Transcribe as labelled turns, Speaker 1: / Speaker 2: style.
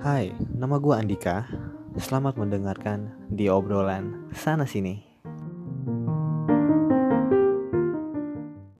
Speaker 1: Hai, nama gue Andika. Selamat mendengarkan di obrolan sana sini.